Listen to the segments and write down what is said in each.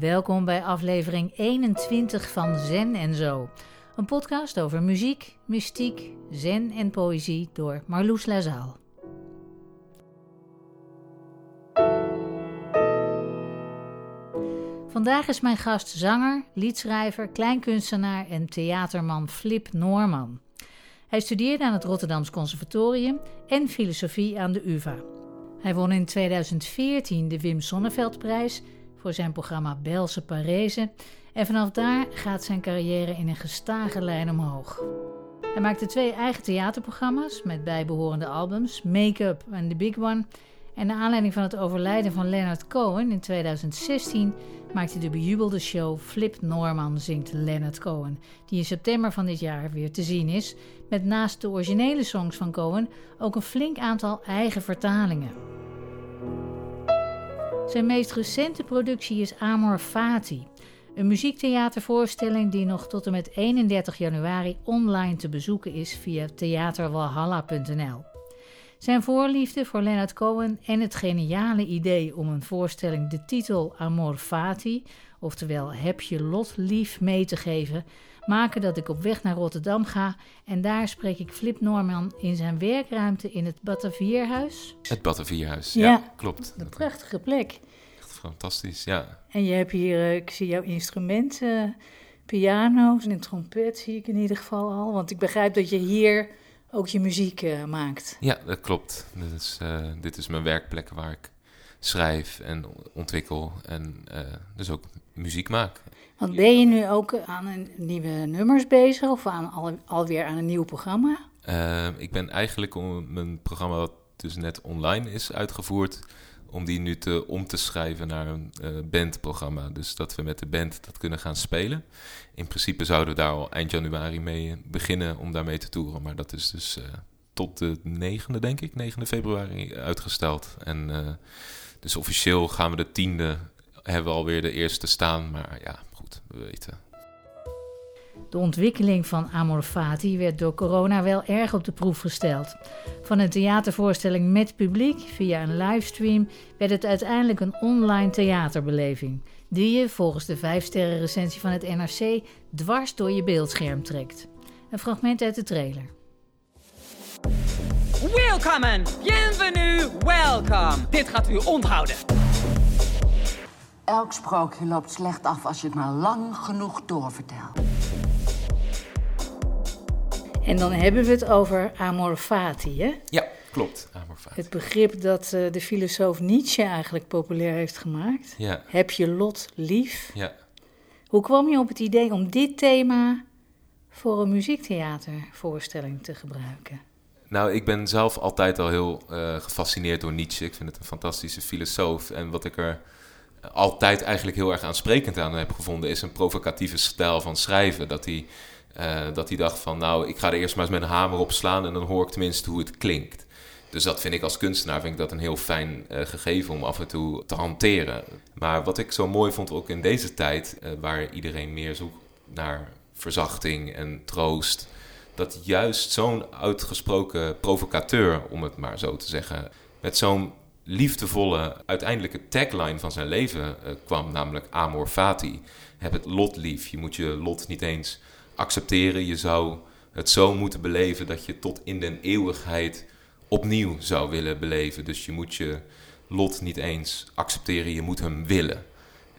Welkom bij aflevering 21 van Zen en Zo. Een podcast over muziek, mystiek, zen en poëzie door Marloes Lazaal. Vandaag is mijn gast zanger, liedschrijver, kleinkunstenaar en theaterman Flip Noorman. Hij studeerde aan het Rotterdams Conservatorium en filosofie aan de UvA. Hij won in 2014 de Wim Sonneveldprijs voor zijn programma Belse Parese en vanaf daar gaat zijn carrière in een gestage lijn omhoog. Hij maakte twee eigen theaterprogramma's met bijbehorende albums, Make-up en The Big One. En naar aanleiding van het overlijden van Leonard Cohen in 2016 maakte de bejubelde show Flip Norman zingt Leonard Cohen, die in september van dit jaar weer te zien is, met naast de originele songs van Cohen ook een flink aantal eigen vertalingen. Zijn meest recente productie is Amor Fati, een muziektheatervoorstelling die nog tot en met 31 januari online te bezoeken is via theaterwalhalla.nl. Zijn voorliefde voor Leonard Cohen en het geniale idee om een voorstelling de titel Amor Fati, oftewel Heb je lot lief, mee te geven, maken dat ik op weg naar Rotterdam ga en daar spreek ik Flip Norman in zijn werkruimte in het Batavierhuis. Het Batavierhuis, ja, Ja. klopt. Een prachtige plek. Echt fantastisch, ja. En je hebt hier, eh, ik zie jouw instrumenten, piano's en een trompet zie ik in ieder geval al. Want ik begrijp dat je hier ook je muziek eh, maakt. Ja, dat klopt. Dit is, eh, dit is mijn werkplek waar ik schrijf en ontwikkel en dus ook muziek maak. Want ben je nu ook aan een nieuwe nummers bezig of aan al, alweer aan een nieuw programma? Eh, ik ben eigenlijk om mijn programma wat dus net online is uitgevoerd, om die nu te, om te schrijven naar een eh, bandprogramma. Dus dat we met de band dat kunnen gaan spelen. In principe zouden we daar al eind januari mee beginnen om daarmee te toeren. Maar dat is dus eh, tot de 9e, denk ik, 9 februari uitgesteld. En eh, dus officieel gaan we de tiende, hebben we alweer de eerste staan. Maar ja, goed, we weten. De ontwikkeling van Amor Fati werd door corona wel erg op de proef gesteld. Van een theatervoorstelling met publiek via een livestream werd het uiteindelijk een online theaterbeleving. Die je, volgens de 5-sterren recensie van het NRC, dwars door je beeldscherm trekt. Een fragment uit de trailer. Willkommen, bienvenue, welcome. Dit gaat u onthouden. Elk sprookje loopt slecht af als je het maar lang genoeg doorvertelt. En dan hebben we het over Amor Fati, hè? Ja, klopt. Amor Fati. Het begrip dat eh, de filosoof Nietzsche eigenlijk populair heeft gemaakt. Ja, Heb je lot lief? ja. Hoe kwam je op het idee om dit thema voor een muziektheatervoorstelling te gebruiken? Nou, ik ben zelf altijd al heel eh, gefascineerd door Nietzsche. Ik vind het een fantastische filosoof. En wat ik er altijd eigenlijk heel erg aansprekend aan heb gevonden... is een provocatieve stijl van schrijven. Dat hij, eh, dat hij dacht van, nou, ik ga er eerst maar eens met een hamer op slaan... en dan hoor ik tenminste hoe het klinkt. Dus dat vind ik als kunstenaar vind ik dat een heel fijn eh, gegeven om af en toe te hanteren. Maar wat ik zo mooi vond ook in deze tijd... eh, waar iedereen meer zoekt naar verzachting en troost dat juist zo'n uitgesproken provocateur, om het maar zo te zeggen, met zo'n liefdevolle uiteindelijke tagline van zijn leven eh, kwam, namelijk Amor Fati. Heb het lot lief. Je moet je lot niet eens accepteren. Je zou het zo moeten beleven dat je tot in den eeuwigheid opnieuw zou willen beleven. Dus je moet je lot niet eens accepteren, je moet hem willen.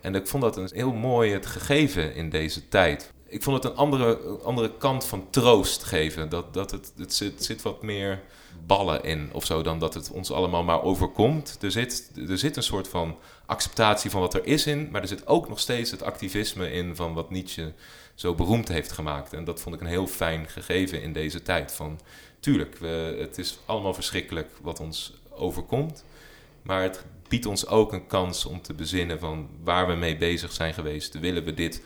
En ik vond dat een heel mooi het gegeven in deze tijd. Ik vond het een andere, andere kant van troost geven. Dat, dat het, het zit, zit wat meer ballen in of zo dan dat het ons allemaal maar overkomt. Er zit, er zit een soort van acceptatie van wat er is in, maar er zit ook nog steeds het activisme in van wat Nietzsche zo beroemd heeft gemaakt. En dat vond ik een heel fijn gegeven in deze tijd. Van, tuurlijk, we, het is allemaal verschrikkelijk wat ons overkomt, maar het biedt ons ook een kans om te bezinnen van waar we mee bezig zijn geweest. Willen we dit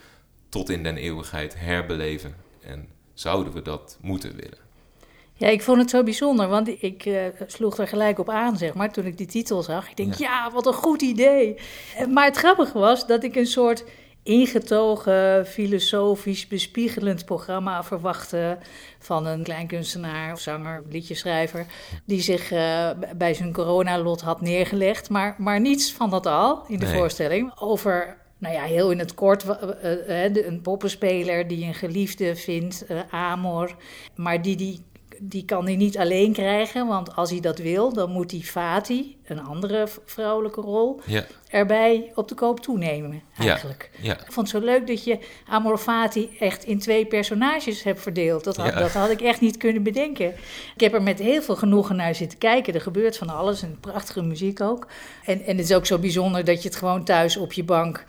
tot in den eeuwigheid herbeleven? En zouden we dat moeten willen? Ja, ik vond het zo bijzonder, want ik eh, sloeg er gelijk op aan, zeg maar, toen ik die titel zag. Ik denk, ja, wat een goed idee. Eh, Maar het grappige was dat ik een soort ingetogen, filosofisch, bespiegelend programma verwachtte van een kleinkunstenaar, zanger, liedjeschrijver, die zich eh, bij zijn coronalot had neergelegd. Maar, maar niets van dat al in de Nee. voorstelling over nou ja, heel in het kort, uh, uh, een poppenspeler die een geliefde vindt, Amor, maar die, die, die kan hij niet alleen krijgen, want als hij dat wil, dan moet hij Fati, een andere vrouwelijke rol, Ja. erbij op de koop toenemen, eigenlijk. Ja. Ik vond het zo leuk dat je Amor Fati echt in twee personages hebt verdeeld. Dat had, dat had ik echt niet kunnen bedenken. Ik heb er met heel veel genoegen naar zitten kijken. Er gebeurt van alles en prachtige muziek ook. En, en het is ook zo bijzonder dat je het gewoon thuis op je bank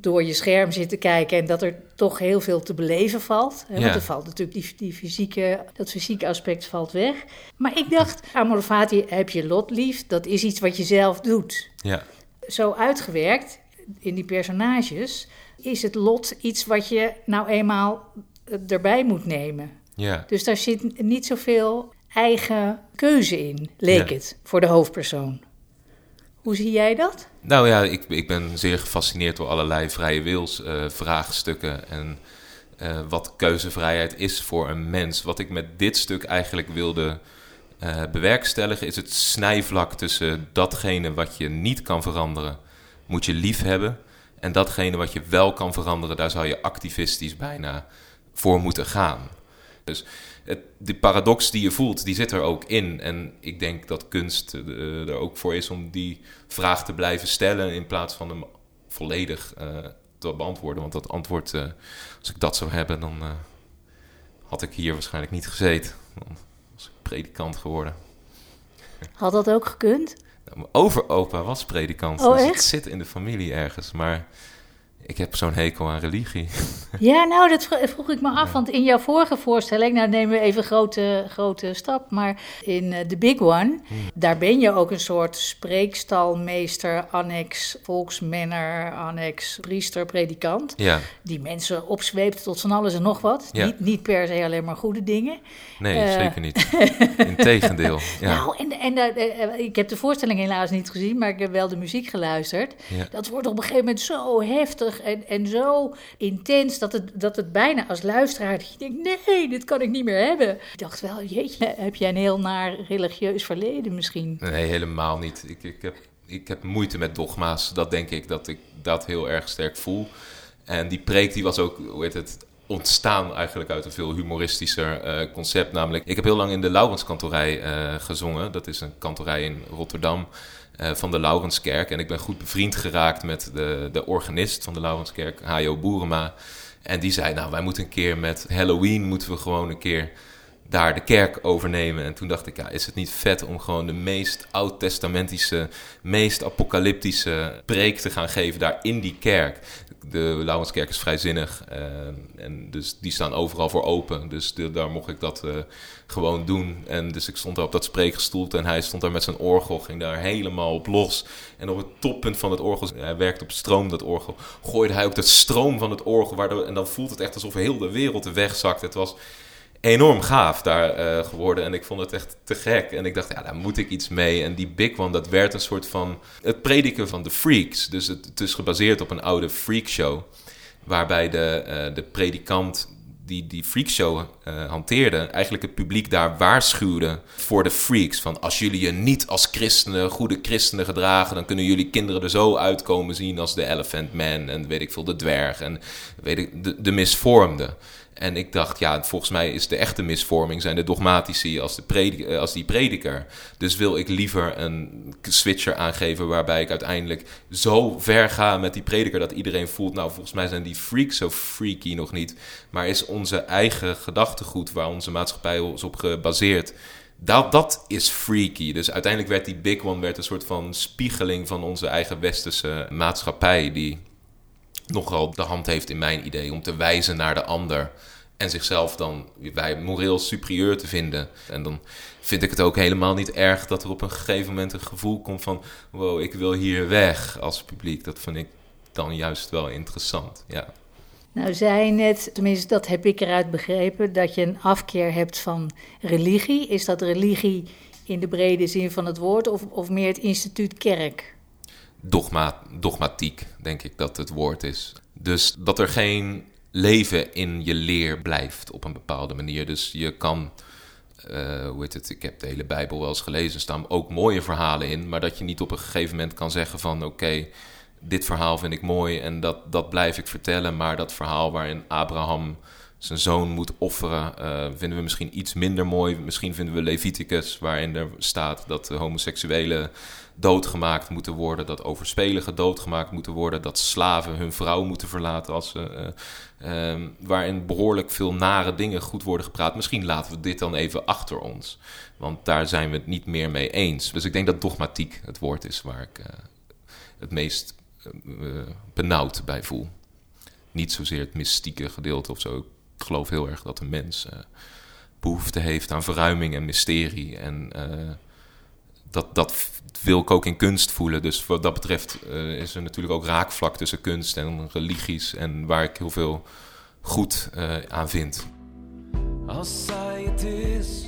door je scherm zit te kijken en dat er toch heel veel te beleven valt. Hè, Ja. Want er valt natuurlijk die, die fysieke, dat fysieke aspect valt weg. Maar ik dacht, Amor Fati heb je lot lief. Dat is iets wat je zelf doet Ja. zo uitgewerkt in die personages, is het lot iets wat je nou eenmaal eh, erbij moet nemen. Ja. Dus daar zit niet zoveel eigen keuze in, leek Ja. het, voor de hoofdpersoon. Hoe zie jij dat? Nou ja, ik, ik ben zeer gefascineerd door allerlei vrije wils eh, vraagstukken en eh, wat keuzevrijheid is voor een mens. Wat ik met dit stuk eigenlijk wilde eh, bewerkstelligen is het snijvlak tussen datgene wat je niet kan veranderen, moet je lief hebben. En datgene wat je wel kan veranderen, daar zou je activistisch bijna voor moeten gaan. Dus het, die paradox die je voelt, die zit er ook in. En ik denk dat kunst eh, er ook voor is om die vraag te blijven stellen in plaats van hem volledig eh, te beantwoorden. Want dat antwoord, eh, als ik dat zou hebben, dan eh, had ik hier waarschijnlijk niet gezeten. Dan was ik predikant geworden. Had dat ook gekund? Nou, mijn overopa was predikant, Oh, dus het echt? zit in de familie ergens. Maar ik heb zo'n hekel aan religie. Ja, nou, dat vro- vroeg ik me af. Want in jouw vorige voorstelling, nou nemen we even een grote, grote stap. Maar in eh, The Big One, daar ben je ook een soort spreekstalmeester, annex volksmenner, annex priester, predikant. ja, Die mensen opzweept tot van alles en nog wat. Ja. Niet, niet per se alleen maar goede dingen. nee, Eh. zeker niet. Integendeel. Ja. Nou, en, en eh, ik heb de voorstelling helaas niet gezien, maar ik heb wel de muziek geluisterd. Dat wordt op een gegeven moment zo heftig en, en zo intens dat het, dat het bijna als luisteraar dat je denkt, nee, dit kan ik niet meer hebben. Ik dacht wel, jeetje, heb jij een heel naar religieus verleden misschien? Nee, helemaal niet. Ik, ik, heb, ik heb moeite met dogma's. Dat denk ik dat ik dat heel erg sterk voel. En die preek die was ook, hoe heet het, ontstaan eigenlijk uit een veel humoristischer eh, concept. Namelijk, ik heb heel lang in de Laurenskantorij eh gezongen. Dat is een kantorij in Rotterdam eh, van de Laurenskerk. En ik ben goed bevriend geraakt met de, de organist van de Laurenskerk, Hajo Boerema. En die zei, nou, wij moeten een keer met Halloween, moeten we gewoon een keer daar de kerk overnemen. En toen dacht ik, ja, is het niet vet om gewoon de meest oud-testamentische, meest apocalyptische preek te gaan geven daar in die kerk. De Laurenskerk is vrijzinnig eh, en dus die staan overal voor open. Dus daar mocht ik dat eh, gewoon doen. En dus ik stond daar op dat spreekgestoelte en hij stond daar met zijn orgel, ging daar helemaal op los. En op het toppunt van het orgel, hij werkt op stroom dat orgel, gooide hij ook de stroom van het orgel. Waardoor, en dan voelt het echt alsof heel de wereld wegzakt. Het was enorm gaaf daar eh, geworden. En ik vond het echt te gek. En ik dacht, ja, daar moet ik iets mee. En die Big One, dat werd een soort van het prediken van de freaks. Dus het, het is gebaseerd op een oude freakshow. Waarbij de, eh, de predikant die die freakshow eh hanteerde... eigenlijk het publiek daar waarschuwde voor de freaks. Van als jullie je niet als christenen, goede christenen gedragen... dan kunnen jullie kinderen er zo uitkomen zien als de Elephant Man... en weet ik veel, de dwerg en weet ik, de, de misvormde. En ik dacht, ja, volgens mij is de echte misvorming zijn de dogmatici als, de predik- eh, als die prediker. Dus wil ik liever een switcher aangeven waarbij ik uiteindelijk zo ver ga met die prediker dat iedereen voelt, nou, volgens mij zijn die freaks zo freaky nog niet. Maar is onze eigen gedachtegoed waar onze maatschappij is op gebaseerd, dat, dat is freaky. Dus uiteindelijk werd die Big One werd een soort van spiegeling van onze eigen westerse maatschappij die nogal de hand heeft in mijn idee om te wijzen naar de ander en zichzelf dan bij moreel superieur te vinden. En dan vind ik het ook helemaal niet erg dat er op een gegeven moment een gevoel komt van wow, ik wil hier weg als publiek. Dat vind ik dan juist wel interessant. Ja. Nou, zei je net, tenminste dat heb ik eruit begrepen, dat je een afkeer hebt van religie. Is dat religie in de brede zin van het woord of, of meer het instituut kerk? Dogma, dogmatiek, denk ik dat het woord is. Dus dat er geen leven in je leer blijft op een bepaalde manier. Dus je kan, eh, hoe heet het, ik heb de hele Bijbel wel eens gelezen, staan ook mooie verhalen in, maar dat je niet op een gegeven moment kan zeggen van oké, dit verhaal vind ik mooi en dat, dat blijf ik vertellen. Maar dat verhaal waarin Abraham zijn zoon moet offeren, eh, vinden we misschien iets minder mooi. Misschien vinden we Leviticus, waarin er staat dat homoseksuelen doodgemaakt moeten worden, dat overspeligen doodgemaakt moeten worden, dat slaven hun vrouw moeten verlaten als ze, uh, waarin behoorlijk veel nare dingen goed worden gepraat. Misschien laten we dit dan even achter ons, want daar zijn we het niet meer mee eens. Dus ik denk dat dogmatiek het woord is waar ik uh, het meest benauwd bij voel. Niet zozeer het mystieke gedeelte of zo. Geloof heel erg dat een mens behoefte heeft aan verruiming en mysterie en dat, dat wil ik ook in kunst voelen. Dus wat dat betreft uh, is er natuurlijk ook raakvlak tussen kunst en religies. En waar ik heel veel goed aan vind. Als zij het is,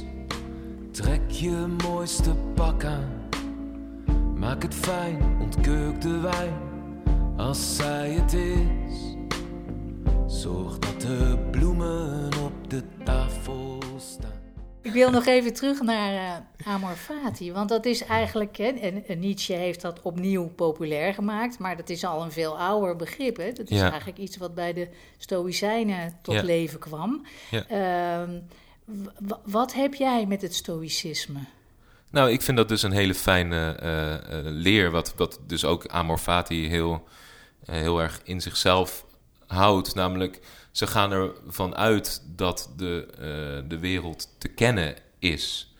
trek je mooiste pak aan. Maak het fijn, ontkeuk de wijn. Als zij het is, zorg dat de bloemen op de tafel staan. Ik wil nog even terug naar uh, Amor Fati. Want dat is eigenlijk, hè, en, Nietzsche heeft dat opnieuw populair gemaakt, maar dat is al een veel ouder begrip. Hè? Dat is eigenlijk iets wat bij de Stoïcijnen tot leven kwam. Ja. Uh, wat heb jij met het Stoïcisme? Nou, ik vind dat dus een hele fijne uh, leer, wat, wat dus ook Amor Fati heel, heel erg in zichzelf houdt. Namelijk ze gaan ervan uit dat de, uh, de wereld te kennen is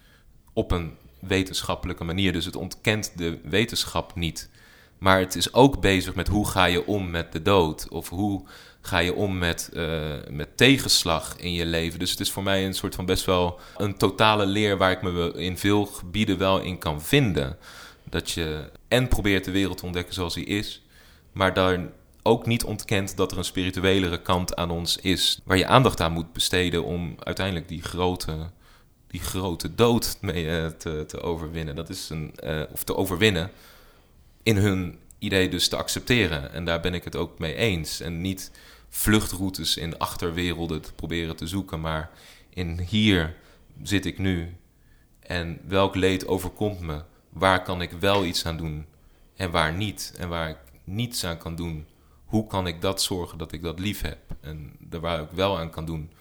op een wetenschappelijke manier. Dus het ontkent de wetenschap niet. Maar het is ook bezig met hoe ga je om met de dood? Of hoe ga je om met, uh, met tegenslag in je leven? Dus het is voor mij een soort van best wel een totale leer waar ik me in veel gebieden wel in kan vinden. Dat je en probeert de wereld te ontdekken zoals die is, maar daar ook niet ontkent dat er een spirituelere kant aan ons is, waar je aandacht aan moet besteden om uiteindelijk die grote, die grote dood mee uh, te, te, overwinnen. Dat is een, uh, of te overwinnen, in hun idee dus te accepteren. En daar ben ik het ook mee eens. En niet vluchtroutes in achterwerelden te proberen te zoeken, maar in hier zit ik nu. En welk leed overkomt me? Waar kan ik wel iets aan doen en waar niet? En waar ik niets aan kan doen, hoe kan ik dat zorgen dat ik dat lief heb? En daar waar ik wel aan kan doen,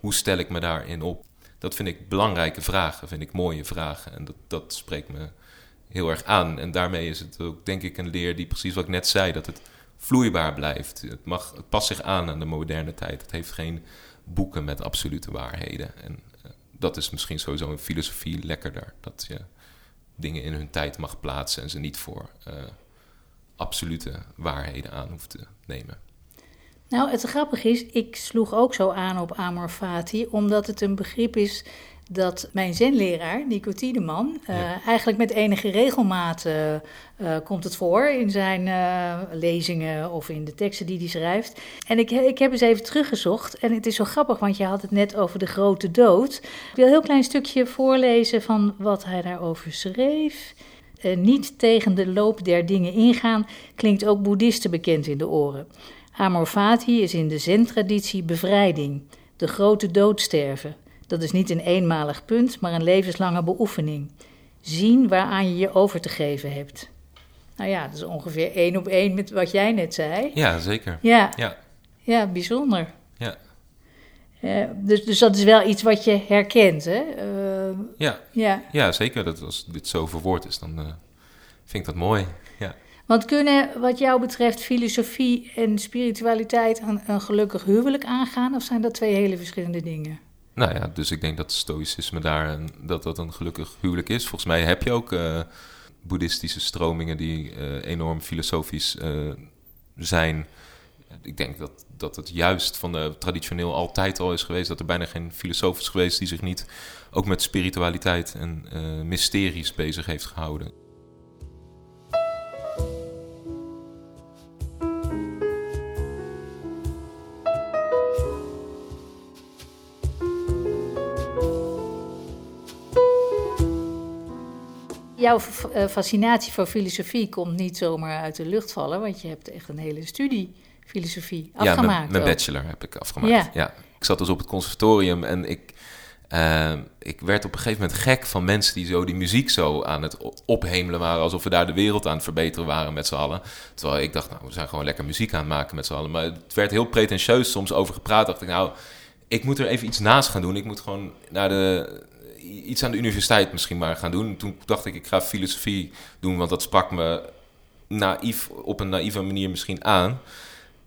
hoe stel ik me daarin op? Dat vind ik belangrijke vragen, vind ik mooie vragen. En dat, dat spreekt me heel erg aan. En daarmee is het ook, denk ik, een leer die precies wat ik net zei, dat het vloeibaar blijft. Het, mag, het past zich aan aan de moderne tijd. Het heeft geen boeken met absolute waarheden. En uh, dat is misschien sowieso een filosofie lekkerder. Dat je dingen in hun tijd mag plaatsen en ze niet voor uh, absolute waarheden aan hoeft te nemen. Nou, het grappige is, ik sloeg ook zo aan op Amor Fati, omdat het een begrip is dat mijn zenleraar, Nico Tiedeman, uh, eigenlijk met enige regelmaat uh, uh, komt het voor in zijn lezingen of in de teksten die hij schrijft. En ik, ik heb eens even teruggezocht en het is zo grappig, want je had het net over de grote dood. Ik wil een heel klein stukje voorlezen van wat hij daarover schreef niet tegen de loop der dingen ingaan, klinkt ook boeddhisten bekend in de oren. Amor fati is in de zen-traditie bevrijding, de grote doodsterven. Dat is niet een eenmalig punt, maar een levenslange beoefening. Zien waaraan je je over te geven hebt. Nou ja, dat is ongeveer één op één met wat jij net zei. Ja, zeker. Ja, ja. ja bijzonder. Ja. Uh, dus, dus dat is wel iets wat je herkent, hè? Uh, ja. Ja. ja, zeker. Dat als dit zo verwoord is, dan uh, vind ik dat mooi. Ja. Want kunnen, wat jou betreft, filosofie en spiritualiteit een, een gelukkig huwelijk aangaan? Of zijn dat twee hele verschillende dingen? Nou ja, dus ik denk dat stoïcisme daar een, dat dat een gelukkig huwelijk is. Volgens mij heb je ook boeddhistische stromingen die enorm filosofisch zijn ik denk dat, dat het juist van de traditioneel altijd al is geweest dat er bijna geen filosoof is geweest die zich niet ook met spiritualiteit en uh, mysteries bezig heeft gehouden. Jouw eh, fascinatie voor filosofie komt niet zomaar uit de lucht vallen, want je hebt echt een hele studie filosofie afgemaakt. Ja, mijn, bachelor heb ik afgemaakt. Ja. Ik zat dus op het conservatorium en ik, Uh, ik werd op een gegeven moment gek van mensen die zo die muziek zo aan het ophemelen waren. Alsof we daar de wereld aan het verbeteren waren met z'n allen. Terwijl ik dacht, nou, we zijn gewoon lekker muziek aan het maken met z'n allen. Maar het werd heel pretentieus soms over gepraat. Dacht ik, nou, ik moet er even iets naast gaan doen. Ik moet gewoon naar de, iets aan de universiteit misschien maar gaan doen. Toen dacht ik, ik ga filosofie doen, want dat sprak me naïef, op een naïeve manier misschien aan.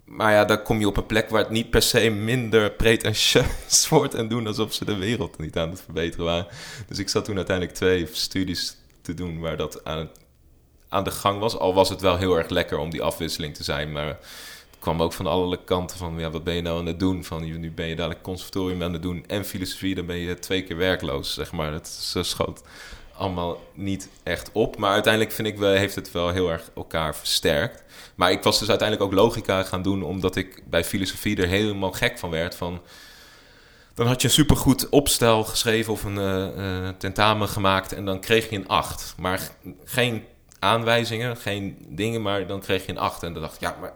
Maar ja, dan kom je op een plek waar het niet per se minder pretentieus wordt en doen alsof ze de wereld niet aan het verbeteren waren. Dus ik zat toen uiteindelijk twee studies te doen waar dat aan, aan de gang was. Al was het wel heel erg lekker om die afwisseling te zijn, maar het kwam ook van alle kanten van, ja, wat ben je nou aan het doen? Van, nu ben je dadelijk conservatorium aan het doen en filosofie, dan ben je twee keer werkloos, zeg maar. Dat is, schoot allemaal niet echt op. Maar uiteindelijk vind ik wel, heeft het wel heel erg elkaar versterkt. Maar ik was dus uiteindelijk ook logica gaan doen, omdat ik bij filosofie er helemaal gek van werd. Van, dan had je een supergoed opstel geschreven of een uh, tentamen gemaakt en dan kreeg je een 8. Maar geen aanwijzingen, geen dingen, maar dan kreeg je een 8. En dan dacht ik, ja, maar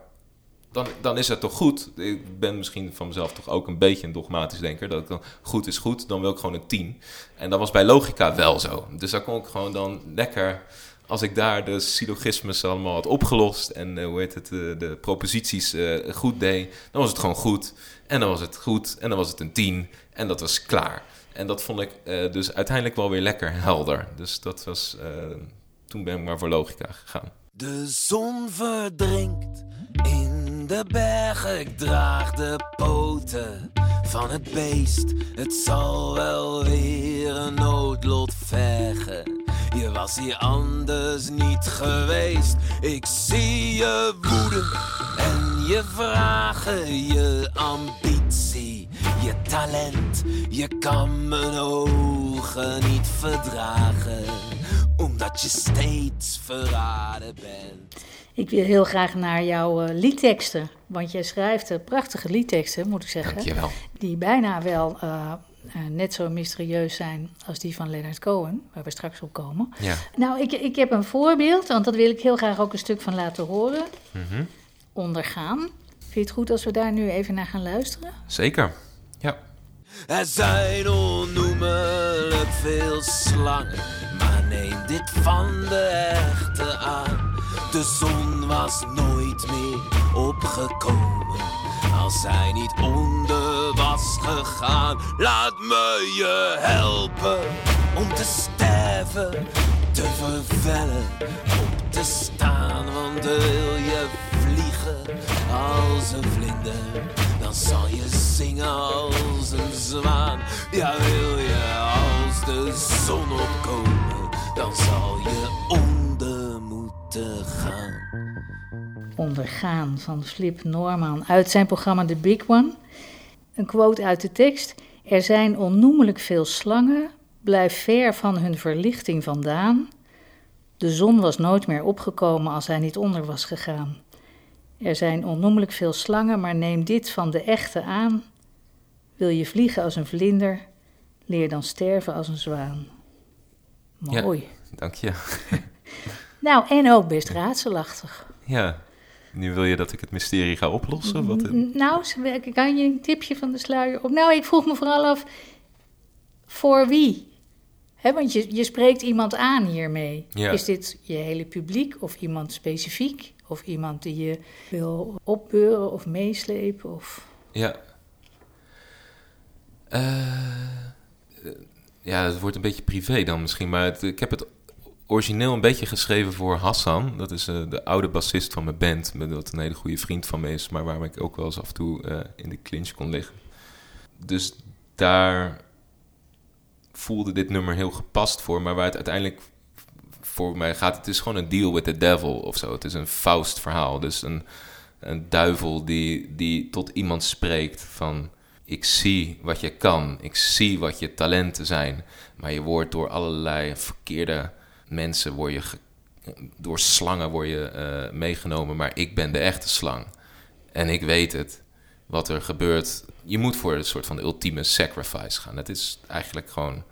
dan, dan is het toch goed. Ik ben misschien van mezelf toch ook een beetje een dogmatisch denker. Dat ik dan goed is goed, dan wil ik gewoon een 10. En dat was bij logica wel zo. Dus dan kon ik gewoon dan lekker, als ik daar de syllogismes allemaal had opgelost en uh, hoe heet het, de, de proposities uh, goed deed, dan was het gewoon goed. En dan was het goed en dan was het een 10 en dat was klaar. En dat vond ik dus uiteindelijk wel weer lekker helder. Dus dat was, toen ben ik maar voor logica gegaan. De zon verdrinkt in de bergen. Ik draag de poten van het beest. Het zal wel weer een noodlot vergen. Je was hier anders niet geweest. Ik zie je woede en je vragen, je ambitie, je talent. Je kan mijn ogen niet verdragen omdat je steeds verraden bent. Ik wil heel graag naar jouw uh, liedteksten. Want jij schrijft uh, prachtige liedteksten, moet ik zeggen. Dankjewel. Die bijna wel uh, net zo mysterieus zijn als die van Leonard Cohen, waar we straks op komen. Ja. Nou, ik, ik heb een voorbeeld, want dat wil ik heel graag ook een stuk van laten horen. Mm -hmm. Ondergaan. Vind je het goed als we daar nu even naar gaan luisteren? Zeker, ja. Er zijn onnoemelijk veel slangen, neem dit van de echte aan. De zon was nooit meer opgekomen als zij niet onder was gegaan. Laat me je helpen om te sterven, te vervellen, op te staan. Want wil je vliegen als een vlinder, dan zal je zingen als een zwaan. Ja, wil je als de zon opkomen, dan zal je onder moeten gaan. Ondergaan van Flip Norman uit zijn programma The Big One. Een quote uit de tekst. Er zijn onnoemelijk veel slangen, blijf ver van hun verlichting vandaan. De zon was nooit meer opgekomen als hij niet onder was gegaan. Er zijn onnoemelijk veel slangen, maar neem dit van de echte aan. Wil je vliegen als een vlinder, leer dan sterven als een zwaan. Mooi. Ja, dank je. nou, en ook best raadselachtig. Ja, nu wil je dat ik het mysterie ga oplossen? Wat Nou, kan je een tipje van de sluier op? Nou, ik vroeg me vooral af, voor wie? He, want je, je spreekt iemand aan hiermee. Ja. Is dit je hele publiek of iemand specifiek? Of iemand die je wil opbeuren of meeslepen? Of... Ja. Uh, ja, het wordt een beetje privé dan misschien. Maar ik heb het origineel een beetje geschreven voor Hassan. Dat is uh, de oude bassist van mijn band. Dat een hele goede vriend van me is. Maar waar ik ook wel eens af en toe uh, in de clinch kon liggen. Dus daar voelde dit nummer heel gepast voor. Maar waar het uiteindelijk voor mij gaat, het is gewoon een deal with the devil of zo. Het is een Faust verhaal. Dus een, een duivel die, die tot iemand spreekt van... Ik zie wat je kan. Ik zie wat je talenten zijn. Maar je wordt door allerlei verkeerde mensen... Je door slangen word je uh, meegenomen. Maar ik ben de echte slang. En ik weet het. Wat er gebeurt. Je moet voor een soort van ultieme sacrifice gaan. Het is eigenlijk gewoon...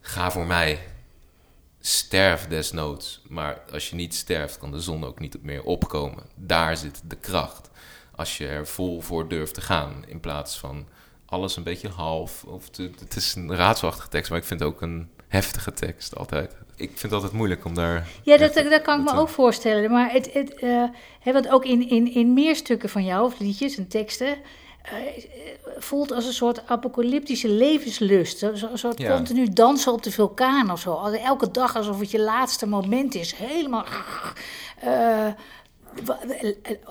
Ga voor mij sterf desnoods. Maar als je niet sterft, kan de zon ook niet meer opkomen. Daar zit de kracht. Als je er vol voor durft te gaan, in plaats van alles een beetje half. Of het, het is een raadselachtige tekst, maar ik vind het ook een heftige tekst altijd. Ik vind het altijd moeilijk om daar... Ja, dat, dat kan ik me ook voorstellen. Maar het, het, eh, hè, want ook in, in, in meer stukken van jou, of liedjes en teksten, eh, voelt als een soort apocalyptische levenslust. Een soort Ja. continu dansen op de vulkaan of zo. Elke dag alsof het je laatste moment is. Helemaal eh,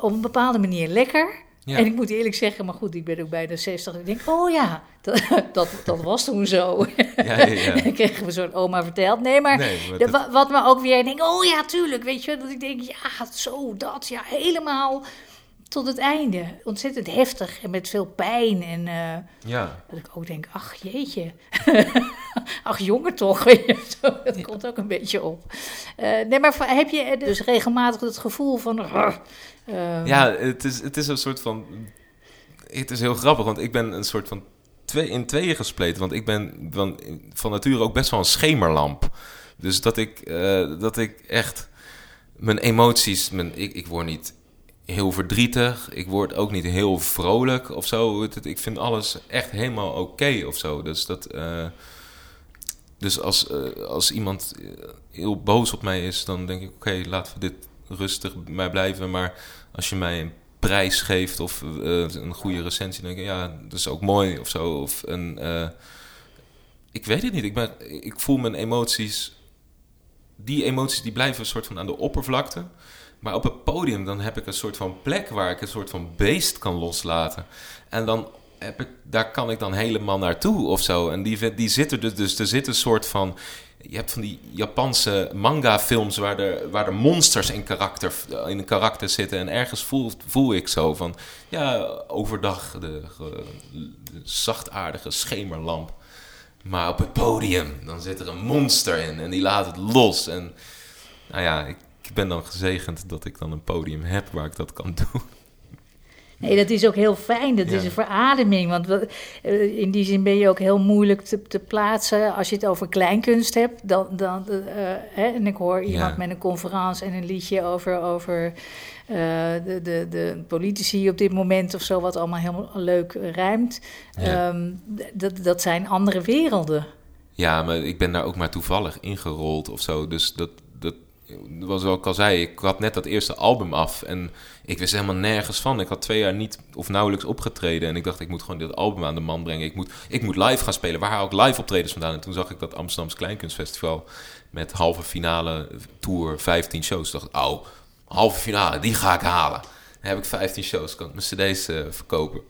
op een bepaalde manier lekker. Ja. En ik moet eerlijk zeggen, maar goed, ik ben ook bijna 60. Ik denk, oh ja, dat, dat, dat was toen zo. Ja, ja, ja. Dan kregen we zo'n oma verteld. Nee, maar Nee, maar de- dat- wa- wat me ook weer denk, oh ja, tuurlijk, weet je, dat ik denk, ja, zo, dat, ja, helemaal tot het einde. Ontzettend heftig en met veel pijn en eh, Ja, dat ik ook denk, ach jeetje, ach jongen toch, dat komt ook een beetje op. Eh, nee, maar heb je dus regelmatig het gevoel van, eh, ja het, is, het is een soort van... Het is heel grappig, want ik ben een soort van twee, in tweeën gespleten. Want ik ben van, van nature ook best wel een schemerlamp. Dus dat ik, eh, dat ik echt mijn emoties... Mijn, ik, ik word niet heel verdrietig. Ik word ook niet heel vrolijk of zo. Ik vind alles echt helemaal oké of zo. Dus dat... eh, dus als, eh, als iemand eh, heel boos op mij is, dan denk ik: oké, laten we dit rustig bij mij blijven. Maar als je mij een prijs geeft of een goede recensie, dan denk ik: ja, dat is ook mooi of zo. Of een. ik weet het niet. Ik, ben, ik voel mijn emoties. Die emoties die blijven een soort van aan de oppervlakte. Maar op het podium dan heb ik een soort van plek waar ik een soort van beest kan loslaten. En dan heb ik, daar kan ik dan helemaal naartoe of zo. En die, die zit er dus, er zit een soort van... Je hebt van die Japanse manga-films waar er, waar er monsters in karakter, in een karakter zitten. En ergens voel, voel ik zo van... Ja, overdag de, ge- de zachtaardige schemerlamp. Maar op het podium, dan zit er een monster in en die laat het los. En nou ja, ik ben dan gezegend dat ik dan een podium heb waar ik dat kan doen. Nee, dat is ook heel fijn. Dat Ja. is een verademing. Want eh, in die zin ben je ook heel moeilijk te, te plaatsen. Als je het over kleinkunst hebt. Dan, dan, eh, hè, en ik hoor iemand Ja. met een conferentie en een liedje over, over eh, de, de, de politici op dit moment of zo. Wat allemaal heel leuk rijmt. Ja. Ehm, dat, dat zijn andere werelden. Ja, maar ik ben daar ook maar toevallig ingerold of zo. Dus dat, zoals ik al zei. Ik had net dat eerste album af en ik wist helemaal nergens van. Ik had twee jaar niet of nauwelijks opgetreden. En ik dacht, ik moet gewoon dit album aan de man brengen. Ik moet, ik moet live gaan spelen. Waar haal ik live optredens vandaan? En toen zag ik dat Amsterdamse Kleinkunstfestival met halve finale tour, 15 shows. Ik dacht, oh, halve finale, die ga ik halen. Dan heb ik 15 shows, kan ik mijn cd's eh, verkopen.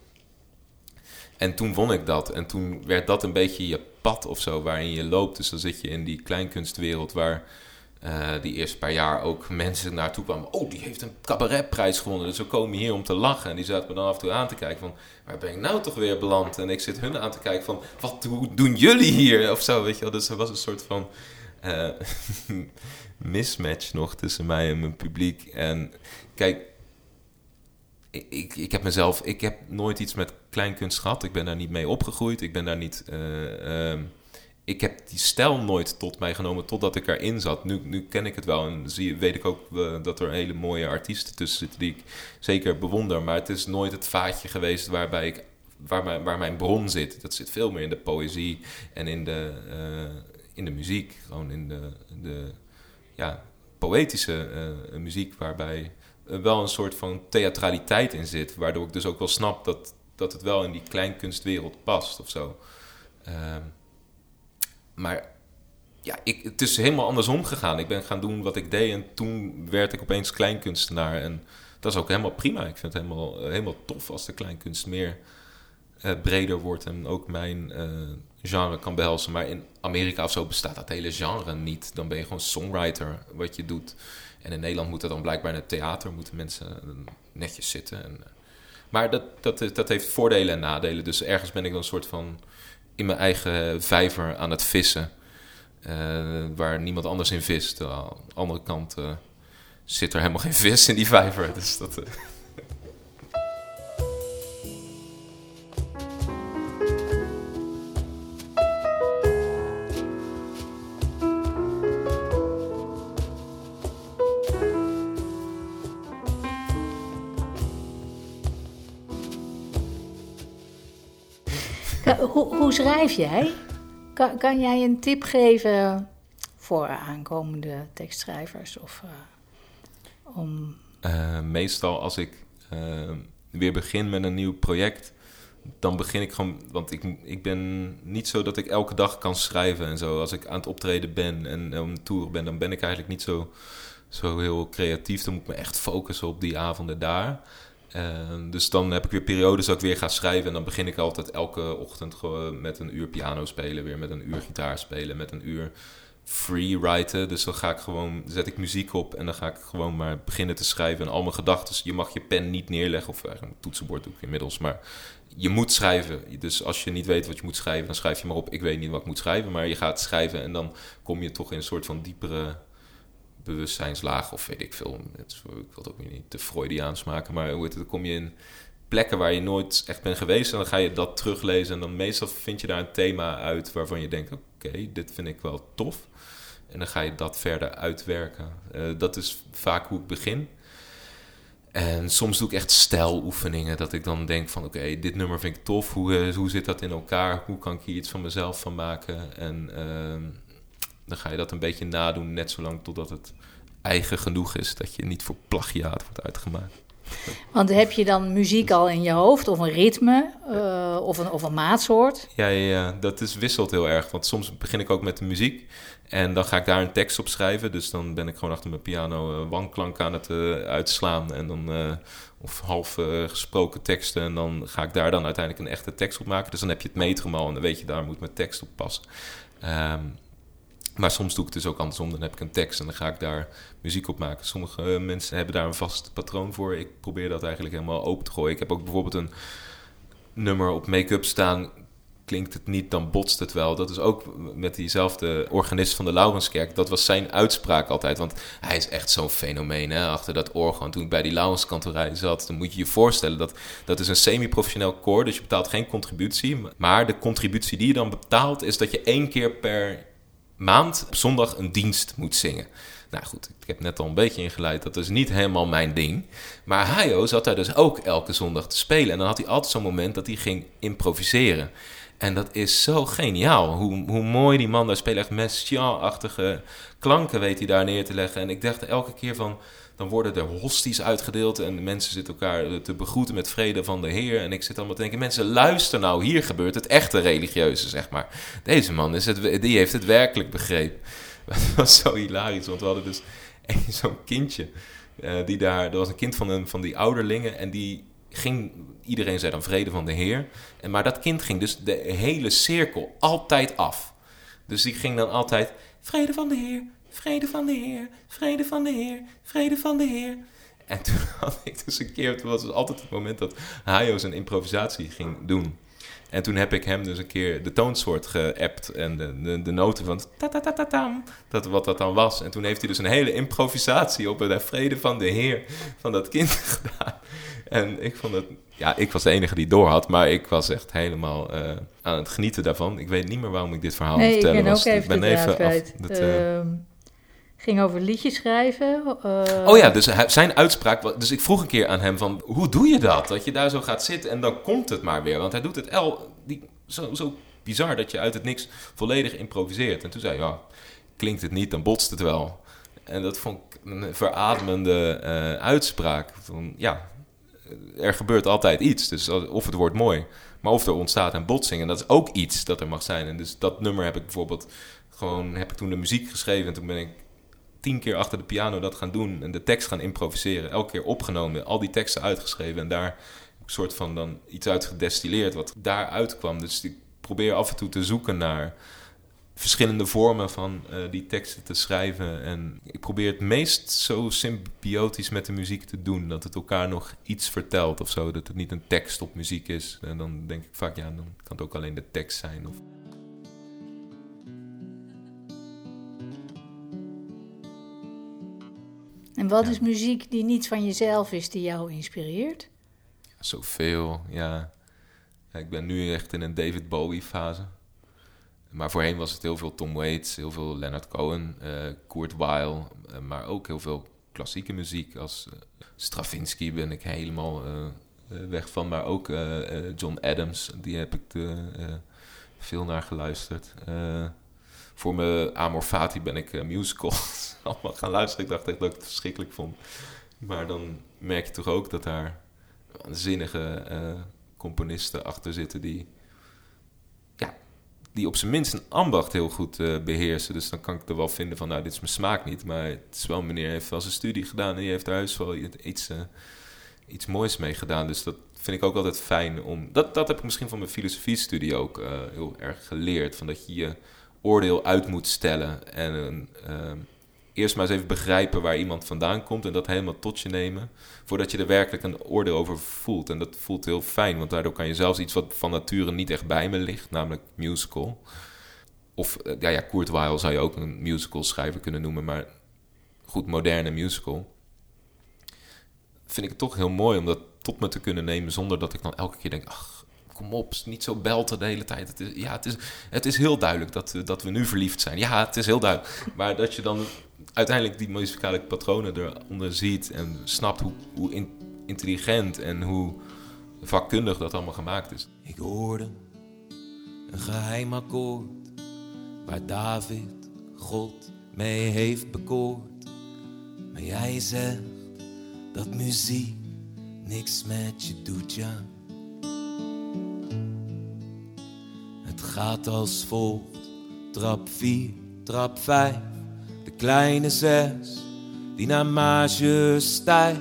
En toen won ik dat. En toen werd dat een beetje je pad of zo waarin je loopt. Dus dan zit je in die kleinkunstwereld waar eh, die eerste paar jaar ook mensen naartoe kwamen. Oh, die heeft een cabaretprijs gewonnen. Dus we komen hier om te lachen. En die zaten me dan af en toe aan te kijken van... Waar ben ik nou toch weer beland? En ik zit hun aan te kijken van... Wat doen- jullie hier? Of zo, weet je wel. Dus er was een soort van... eh, mismatch nog tussen mij en mijn publiek. En kijk, ik, ik, ik heb mezelf, ik heb nooit iets met kleinkunst gehad. Ik ben daar niet mee opgegroeid. Ik ben daar niet. eh, ehm, ik heb die stijl nooit tot mij genomen totdat ik erin zat. Nu, nu ken ik het wel en zie, weet ik ook eh, dat er hele mooie artiesten tussen zitten die ik zeker bewonder. Maar het is nooit het vaatje geweest waarbij ik, waar, mijn, waar mijn bron zit. Dat zit veel meer in de poëzie en in de, eh, in de muziek. Gewoon in de, de ja, poëtische eh, muziek waarbij wel een soort van theatraliteit in zit. Waardoor ik dus ook wel snap dat, dat het wel in die kleinkunstwereld past of zo. Ehm, maar ja, ik, het is helemaal andersom gegaan. Ik ben gaan doen wat ik deed en toen werd ik opeens kleinkunstenaar. En dat is ook helemaal prima. Ik vind het helemaal, helemaal tof als de kleinkunst meer eh, breder wordt en ook mijn eh, genre kan behelzen. Maar in Amerika of zo bestaat dat hele genre niet. Dan ben je gewoon songwriter wat je doet. En in Nederland moet dat dan blijkbaar in het theater, moeten mensen eh, netjes zitten. En, maar dat, dat heeft voordelen en nadelen. Dus ergens ben ik dan een soort van in mijn eigen vijver aan het vissen. eh, waar niemand anders in vist. Aan de andere kant eh, zit er helemaal geen vis in die vijver. Dus dat, eh, hoe, hoe schrijf jij? Kan, kan jij een tip geven voor aankomende tekstschrijvers? Of, eh, om, Eh, meestal als ik eh, weer begin met een nieuw project, dan begin ik gewoon. Want ik, ik ben niet zo dat ik elke dag kan schrijven en zo. Als ik aan het optreden ben en op een tour ben, dan ben ik eigenlijk niet zo, zo heel creatief. Dan moet ik me echt focussen op die avonden daar. Eh, dus dan heb ik weer periodes dat ik weer ga schrijven. En dan begin ik altijd elke ochtend met een uur piano spelen, weer met een uur gitaar spelen, met een uur free writen. Dus dan ga ik gewoon, zet ik muziek op en dan ga ik gewoon maar beginnen te schrijven. En al mijn gedachten, je mag je pen niet neerleggen, of eigenlijk een toetsenbord doe ik inmiddels, maar je moet schrijven. Dus als je niet weet wat je moet schrijven, dan schrijf je maar op. Ik weet niet wat ik moet schrijven, maar je gaat schrijven en dan kom je toch in een soort van diepere bewustzijnslaag, of weet ik veel. Het ik wil het ook niet te Freudiaans maken, maar hoe het, dan kom je in plekken waar je nooit echt bent geweest en dan ga je dat teruglezen en dan meestal vind je daar een thema uit waarvan je denkt, oké, dit vind ik wel tof. En dan ga je dat verder uitwerken. Eh, dat is vaak hoe ik begin. En soms doe ik echt stijloefeningen. Dat ik dan denk van oké, dit nummer vind ik tof. Hoe, eh, hoe zit dat in elkaar? Hoe kan ik hier iets van mezelf van maken? En ehm, dan ga je dat een beetje nadoen. Net zolang totdat het eigen genoeg is. Dat je niet voor plagiaat wordt uitgemaakt. want heb je dan muziek al in je hoofd, of een ritme, eh, of, een, of een maatsoort? Ja, ja, ja, dat is, wisselt heel erg. Want soms begin ik ook met de muziek. En dan ga ik daar een tekst op schrijven. Dus dan ben ik gewoon achter mijn piano uh, wanklank aan het uh, uitslaan. En dan, of half gesproken teksten. En dan ga ik daar dan uiteindelijk een echte tekst op maken. Dus dan heb je het metrum al en dan weet je, daar moet mijn tekst op passen. Um, maar soms doe ik het dus ook andersom. Dan heb ik een tekst en dan ga ik daar muziek op maken. Sommige mensen hebben daar een vast patroon voor. Ik probeer dat eigenlijk helemaal open te gooien. Ik heb ook bijvoorbeeld een nummer op make-up staan klinkt het niet, dan botst het wel. Dat is ook met diezelfde organist van de Laurenskerk. Dat was zijn uitspraak altijd. Want hij is echt zo'n fenomeen hè, achter dat orgaan. Toen ik bij die Laurenskantorij zat, dan moet je je voorstellen... dat dat is een semi-professioneel koor, dus je betaalt geen contributie. Maar de contributie die je dan betaalt... is dat je één keer per maand op zondag een dienst moet zingen. Nou goed, ik heb net al een beetje ingeleid, dat is niet helemaal mijn ding. Maar Hayo zat daar dus ook elke zondag te spelen. En dan had hij altijd zo'n moment dat hij ging improviseren. En dat is zo geniaal. Hoe, hoe mooi die man daar speelt. Echt Messiaen-achtige klanken weet hij daar neer te leggen. En ik dacht elke keer van... Dan worden er hosties uitgedeeld en mensen zitten elkaar te begroeten met vrede van de Heer. En ik zit allemaal te denken, mensen luister nou, hier gebeurt het echte religieuze, zeg maar. Deze man, is het, die heeft het werkelijk begrepen. Dat was zo hilarisch, want we hadden dus zo'n kindje. Uh, die daar, er was een kind van, een, van die ouderlingen en die ging, iedereen zei dan vrede van de Heer. En, maar dat kind ging dus de hele cirkel altijd af. Dus die ging dan altijd, vrede van de Heer, vrede van de Heer, vrede van de Heer, vrede van de Heer. En toen had ik dus een keer, het was dus altijd het moment dat Hayo zijn improvisatie ging doen. En toen heb ik hem dus een keer de toonsoort geappt en de, de, de noten van ta ta ta ta tam, dat wat dat dan was. En toen heeft hij dus een hele improvisatie op de vrede van de Heer van dat kind gedaan. En ik vond het, ja, ik was de enige die door had, maar ik was echt helemaal uh, aan het genieten daarvan. Ik weet niet meer waarom ik dit verhaal nee, vertellen ik ben was. ook even ik ben de even draad af. kwijt. Dat, uh, Ehm, ging over liedjes schrijven. eh, Oh ja, dus zijn uitspraak. Dus ik vroeg een keer aan hem van, hoe doe je dat? Dat je daar zo gaat zitten en dan komt het maar weer. Want hij doet het el, die, zo, zo bizar dat je uit het niks volledig improviseert. En toen zei hij, ja, klinkt het niet, dan botst het wel. En dat vond ik een verademende eh, uitspraak. Van, ja, er gebeurt altijd iets. Dus of het wordt mooi, maar of er ontstaat een botsing. En dat is ook iets dat er mag zijn. En dus dat nummer heb ik bijvoorbeeld gewoon, heb ik toen de muziek geschreven. En toen ben ik tien keer achter de piano dat gaan doen. En de tekst gaan improviseren. Elke keer opgenomen, al die teksten uitgeschreven. En daar een soort van dan iets uit gedestilleerd wat daaruit kwam. Dus ik probeer af en toe te zoeken naar verschillende vormen van eh, die teksten te schrijven. En ik probeer het meest zo symbiotisch met de muziek te doen. Dat het elkaar nog iets vertelt of zo. Dat het niet een tekst op muziek is. En dan denk ik vaak, ja, dan kan het ook alleen de tekst zijn. Of... En wat Ja. is muziek die niet van jezelf is, die jou inspireert? Zoveel, ja. Ja, Ik ben nu echt in een David Bowie fase. Maar voorheen was het heel veel Tom Waits, heel veel Leonard Cohen, eh Kurt Weill. eh, maar ook heel veel klassieke muziek. Als eh, Stravinsky ben ik helemaal weg van. Maar ook John Adams, die heb ik veel naar geluisterd. Voor mijn Amor Fati ben ik musicals allemaal gaan luisteren. Ik dacht echt dat ik het verschrikkelijk vond. Maar dan merk je toch ook dat daar waanzinnige componisten achter zitten die die op zijn minst een ambacht heel goed uh, beheersen. Dus dan kan ik er wel vinden van, nou, dit is mijn smaak niet. Maar het is wel, meneer heeft wel zijn studie gedaan en die heeft thuis wel iets, iets moois mee gedaan. Dus dat vind ik ook altijd fijn om... Dat, dat heb ik misschien van mijn filosofiestudie ook heel erg geleerd. Van dat je je oordeel uit moet stellen en eerst maar eens even begrijpen waar iemand vandaan komt en dat helemaal tot je nemen, voordat je er werkelijk een oordeel over voelt. En dat voelt heel fijn, want daardoor kan je zelfs iets wat van nature niet echt bij me ligt, namelijk musical. Of eh, ja, ja, Kurt Weill zou je ook een musical schrijver kunnen noemen, maar goed, moderne musical. Vind ik het toch heel mooi om dat tot me te kunnen nemen zonder dat ik dan elke keer denk, ach, kom op, niet zo belten de hele tijd. Het is, ja, het is, het is heel duidelijk dat, dat we nu verliefd zijn. Ja, het is heel duidelijk. Maar dat je dan uiteindelijk die muzikale patronen eronder ziet en snapt hoe, hoe intelligent en hoe vakkundig dat allemaal gemaakt is. Ik hoorde een geheim akkoord waar David God mee heeft bekoord. Maar jij zegt dat muziek niks met je doet, ja. Gaat als volgt: trap 4, trap 5 kleine zes die naar mage stijgt,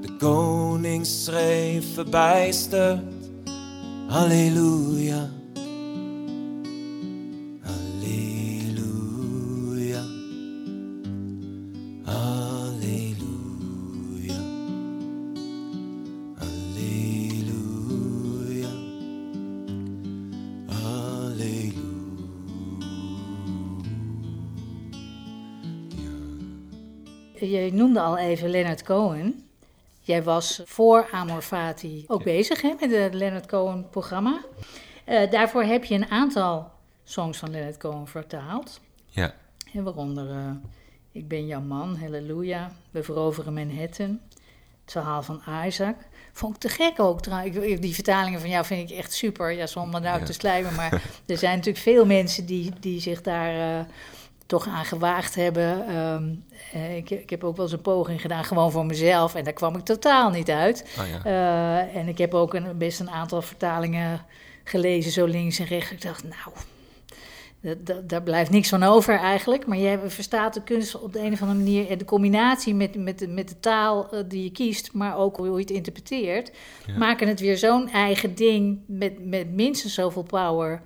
de koning schreef verbijsterd. Halleluja. Je noemde al even Leonard Cohen. Jij was voor Amor Fati ook bezig hè, met het Leonard Cohen programma. Uh, daarvoor heb je een aantal songs van Leonard Cohen vertaald. Ja. En waaronder uh, Ik ben jouw man, Halleluja, We veroveren Manhattan, Het verhaal van Isaac. Vond ik te gek ook trouwens. Die vertalingen van jou vind ik echt super. Ja, zonder nou ja. te slijmen, maar er zijn natuurlijk veel mensen die, die zich daar... Uh, toch aan gewaagd hebben. Um, ik, ik, heb ook wel eens een poging gedaan, gewoon voor mezelf. En daar kwam ik totaal niet uit. Oh ja. uh, en ik heb ook een, best een aantal vertalingen gelezen, zo links en rechts. Ik dacht, nou, daar blijft niks van over eigenlijk. Maar je verstaat de kunst op de een of andere manier. De combinatie met, met, met de taal die je kiest, maar ook hoe je het interpreteert, ja. maken het weer zo'n eigen ding met, met minstens zoveel power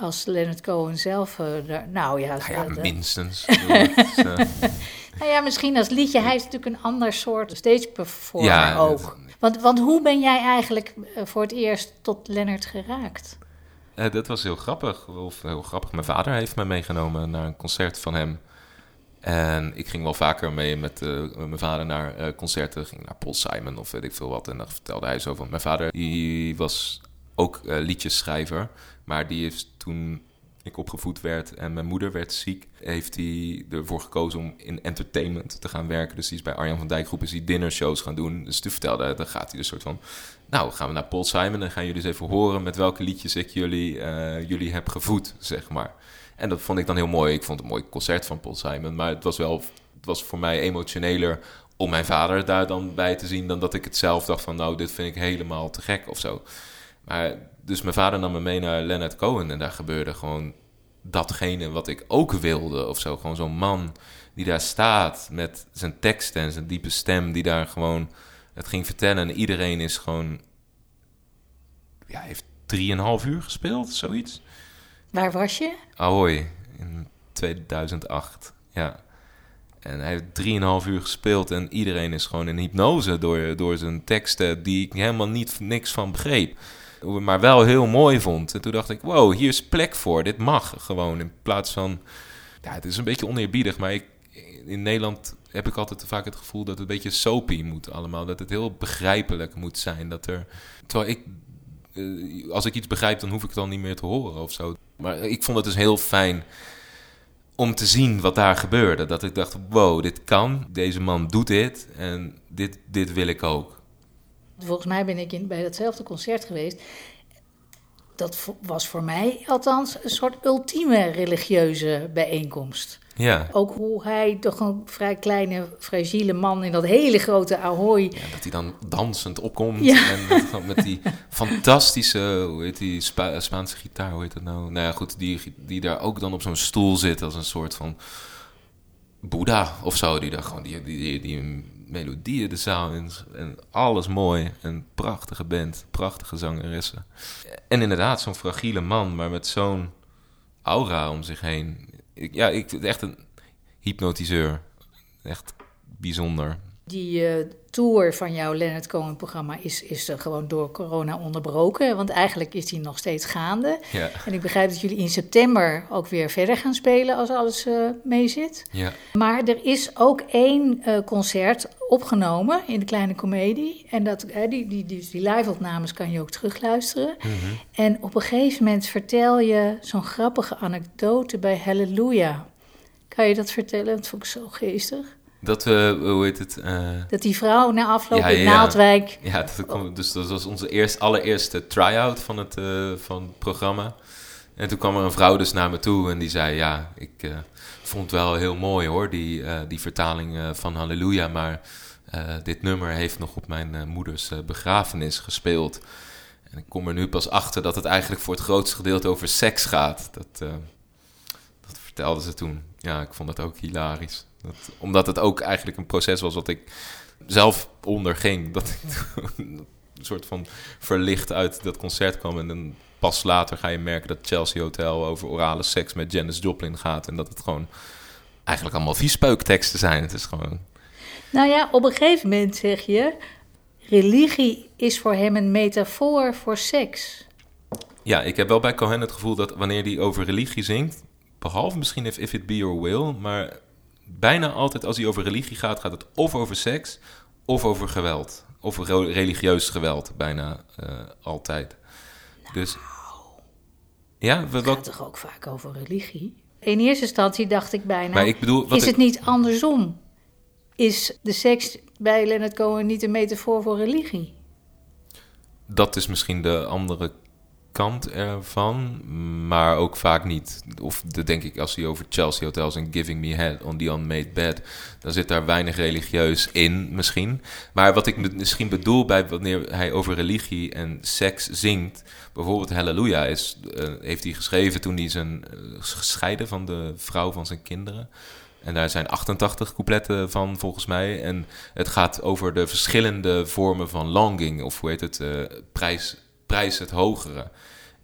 als Leonard Cohen zelf. Uh, nou ja, nou ja minstens. nou ja, misschien als liedje. Hij is natuurlijk een ander soort stage performer ja, ook. Want, want hoe ben jij eigenlijk eh, voor het eerst tot Leonard geraakt? Uh, dat was heel grappig. Of heel grappig. Mijn vader heeft me meegenomen naar een concert van hem. En ik ging wel vaker mee met uh, mijn vader naar uh, concerten. Ging naar Paul Simon of weet ik veel wat. En dan vertelde hij zo van... Mijn vader die was ook liedjesschrijver. Maar die heeft toen ik opgevoed werd en mijn moeder werd ziek, heeft hij ervoor gekozen om in entertainment te gaan werken. Dus die is bij Arjan van Dijk groep is die dinnershows gaan doen. Dus toen vertelde dan gaat hij een soort van, nou gaan we naar Paul Simon en gaan jullie eens even horen met welke liedjes ik jullie, uh, jullie heb gevoed, zeg maar. En dat vond ik dan heel mooi. Ik vond het een mooi concert van Paul Simon, maar het was wel, het was voor mij emotioneler om mijn vader daar dan bij te zien dan dat ik het zelf dacht van, nou dit vind ik helemaal te gek of zo. Maar dus mijn vader nam me mee naar Leonard Cohen en daar gebeurde gewoon datgene wat ik ook wilde of zo. Gewoon zo'n man die daar staat met zijn teksten en zijn diepe stem, die daar gewoon het ging vertellen. En iedereen is gewoon, ja, heeft drieënhalf uur gespeeld, zoiets. Waar was je? Ahoy, in 2008, ja. En hij heeft drieënhalf uur gespeeld en iedereen is gewoon in hypnose door, door zijn teksten die ik helemaal niet niks van begreep maar wel heel mooi vond. En toen dacht ik, wow, hier is plek voor. Dit mag gewoon. In plaats van, ja, het is een beetje oneerbiedig, maar ik, in Nederland heb ik altijd vaak het gevoel dat het een beetje soapy moet allemaal. Dat het heel begrijpelijk moet zijn. Dat er, terwijl ik, eh, als ik iets begrijp, dan hoef ik het dan niet meer te horen of zo. Maar ik vond het dus heel fijn om te zien wat daar gebeurde. Dat ik dacht, wow, dit kan. Deze man doet dit en dit, dit wil ik ook. Volgens mij ben ik in, bij datzelfde concert geweest. Dat was voor mij althans een soort ultieme religieuze bijeenkomst. Ja. Ook hoe hij, toch een vrij kleine, fragiele man in dat hele grote Ahoy. Ja, dat hij dan dansend opkomt. Ja. En met, die fantastische, hoe heet die, Spa- Spaanse gitaar, hoe heet dat nou? Nou ja, goed, die, die daar ook dan op zo'n stoel zit als een soort van Boeddha of zo. Die daar gewoon die, die, die, die melodieën de zaal in. En alles mooi. En prachtige band, prachtige zangeressen. En inderdaad, zo'n fragiele man, maar met zo'n aura om zich heen. Ik, ja, ik echt een hypnotiseur. Echt bijzonder. Die eh, tour van jouw Leonard Cohen-programma is, is er gewoon door corona onderbroken. Want eigenlijk is die nog steeds gaande. Ja, En ik begrijp dat jullie in september ook weer verder gaan spelen als alles eh mee zit. ja. Maar er is ook één eh, concert opgenomen in de Kleine Comedie. En dat, die, die, die, die live-opnames kan je ook terugluisteren. En op een gegeven moment vertel je zo'n grappige anekdote bij Hallelujah. Kan je dat vertellen? Dat vond ik zo geestig. Dat we, hoe heet het? eh, Dat die vrouw na afloop Ja, in ja. Naaldwijk... ja, dat kwam, dus dat was onze eerst, allereerste try-out van het, eh, van het programma. En toen kwam er een vrouw dus naar me toe en die zei... Ja, ik eh, vond het wel heel mooi hoor, die, eh, die vertaling eh, van Halleluja. Maar eh, dit nummer heeft nog op mijn eh, moeders eh, begrafenis gespeeld. En ik kom er nu pas achter dat het eigenlijk voor het grootste gedeelte over seks gaat. Dat, eh, dat vertelde ze toen. Ja, ik vond dat ook hilarisch. Dat, omdat het ook eigenlijk een proces was wat ik zelf onderging. Dat ik een soort van verlicht uit dat concert kwam. En dan pas later ga je merken dat Chelsea Hotel over orale seks met Janis Joplin gaat. En dat het gewoon eigenlijk allemaal viespeukteksten zijn. Het is gewoon... Nou ja, op een gegeven moment zeg je... religie is voor hem een metafoor voor seks. Ja, ik heb wel bij Cohen het gevoel dat wanneer hij over religie zingt... behalve misschien If, If It Be Your Will... maar bijna altijd als hij over religie gaat... gaat het of over seks of over geweld. Of re- religieus geweld, bijna eh, altijd. Dus... Ja, wat, Het gaat toch ook vaak over religie? In eerste instantie dacht ik bijna... Maar ik bedoel, is ik- het niet andersom? Is de seks bij Leonard Cohen niet een metafoor voor religie? dat is misschien de andere kant ervan, maar ook vaak niet. Of dat denk ik als hij over Chelsea Hotels en Giving Me Head on the Unmade Bed, dan zit daar weinig religieus in misschien. Maar wat ik misschien bedoel bij wanneer hij over religie en seks zingt, bijvoorbeeld Halleluja, is, eh, heeft hij geschreven toen hij zijn eh, gescheiden van de vrouw van zijn kinderen. En daar zijn 88 coupletten van, volgens mij. En het gaat over de verschillende vormen van longing, of hoe heet het, eh, prijs, prijs het hogere.